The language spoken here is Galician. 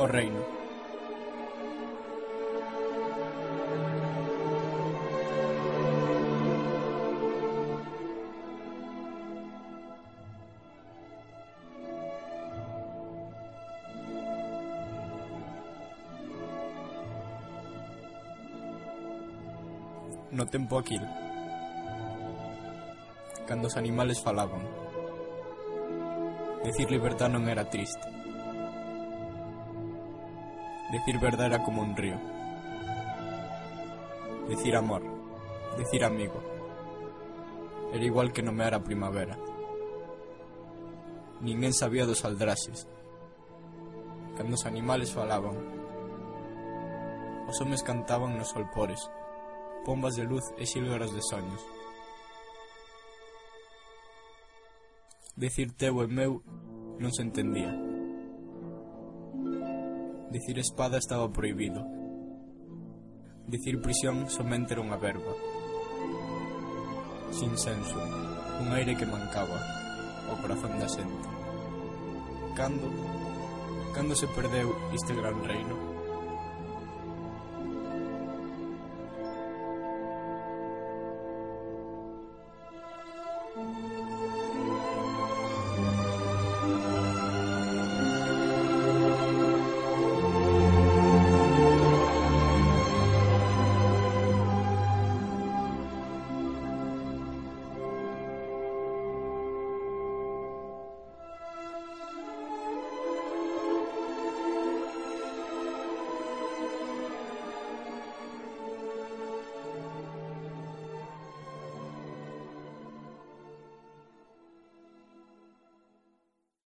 o reino. No tempo aquil, cando os animales falaban, decir libertad non era triste. Decir verdad era como un río. Decir amor, decir amigo, era igual que nomear a primavera. Ninguén sabía dos aldraxes. Cando os animales falaban. Os homes cantaban nos solpores, pombas de luz e xílgaras de soños. Decir teu e meu non se entendía. Dicir espada estaba prohibido. Dicir prisión somente era unha verba. Sin senso, un aire que mancaba, o corazón da xente. Cando, cando se perdeu este gran reino?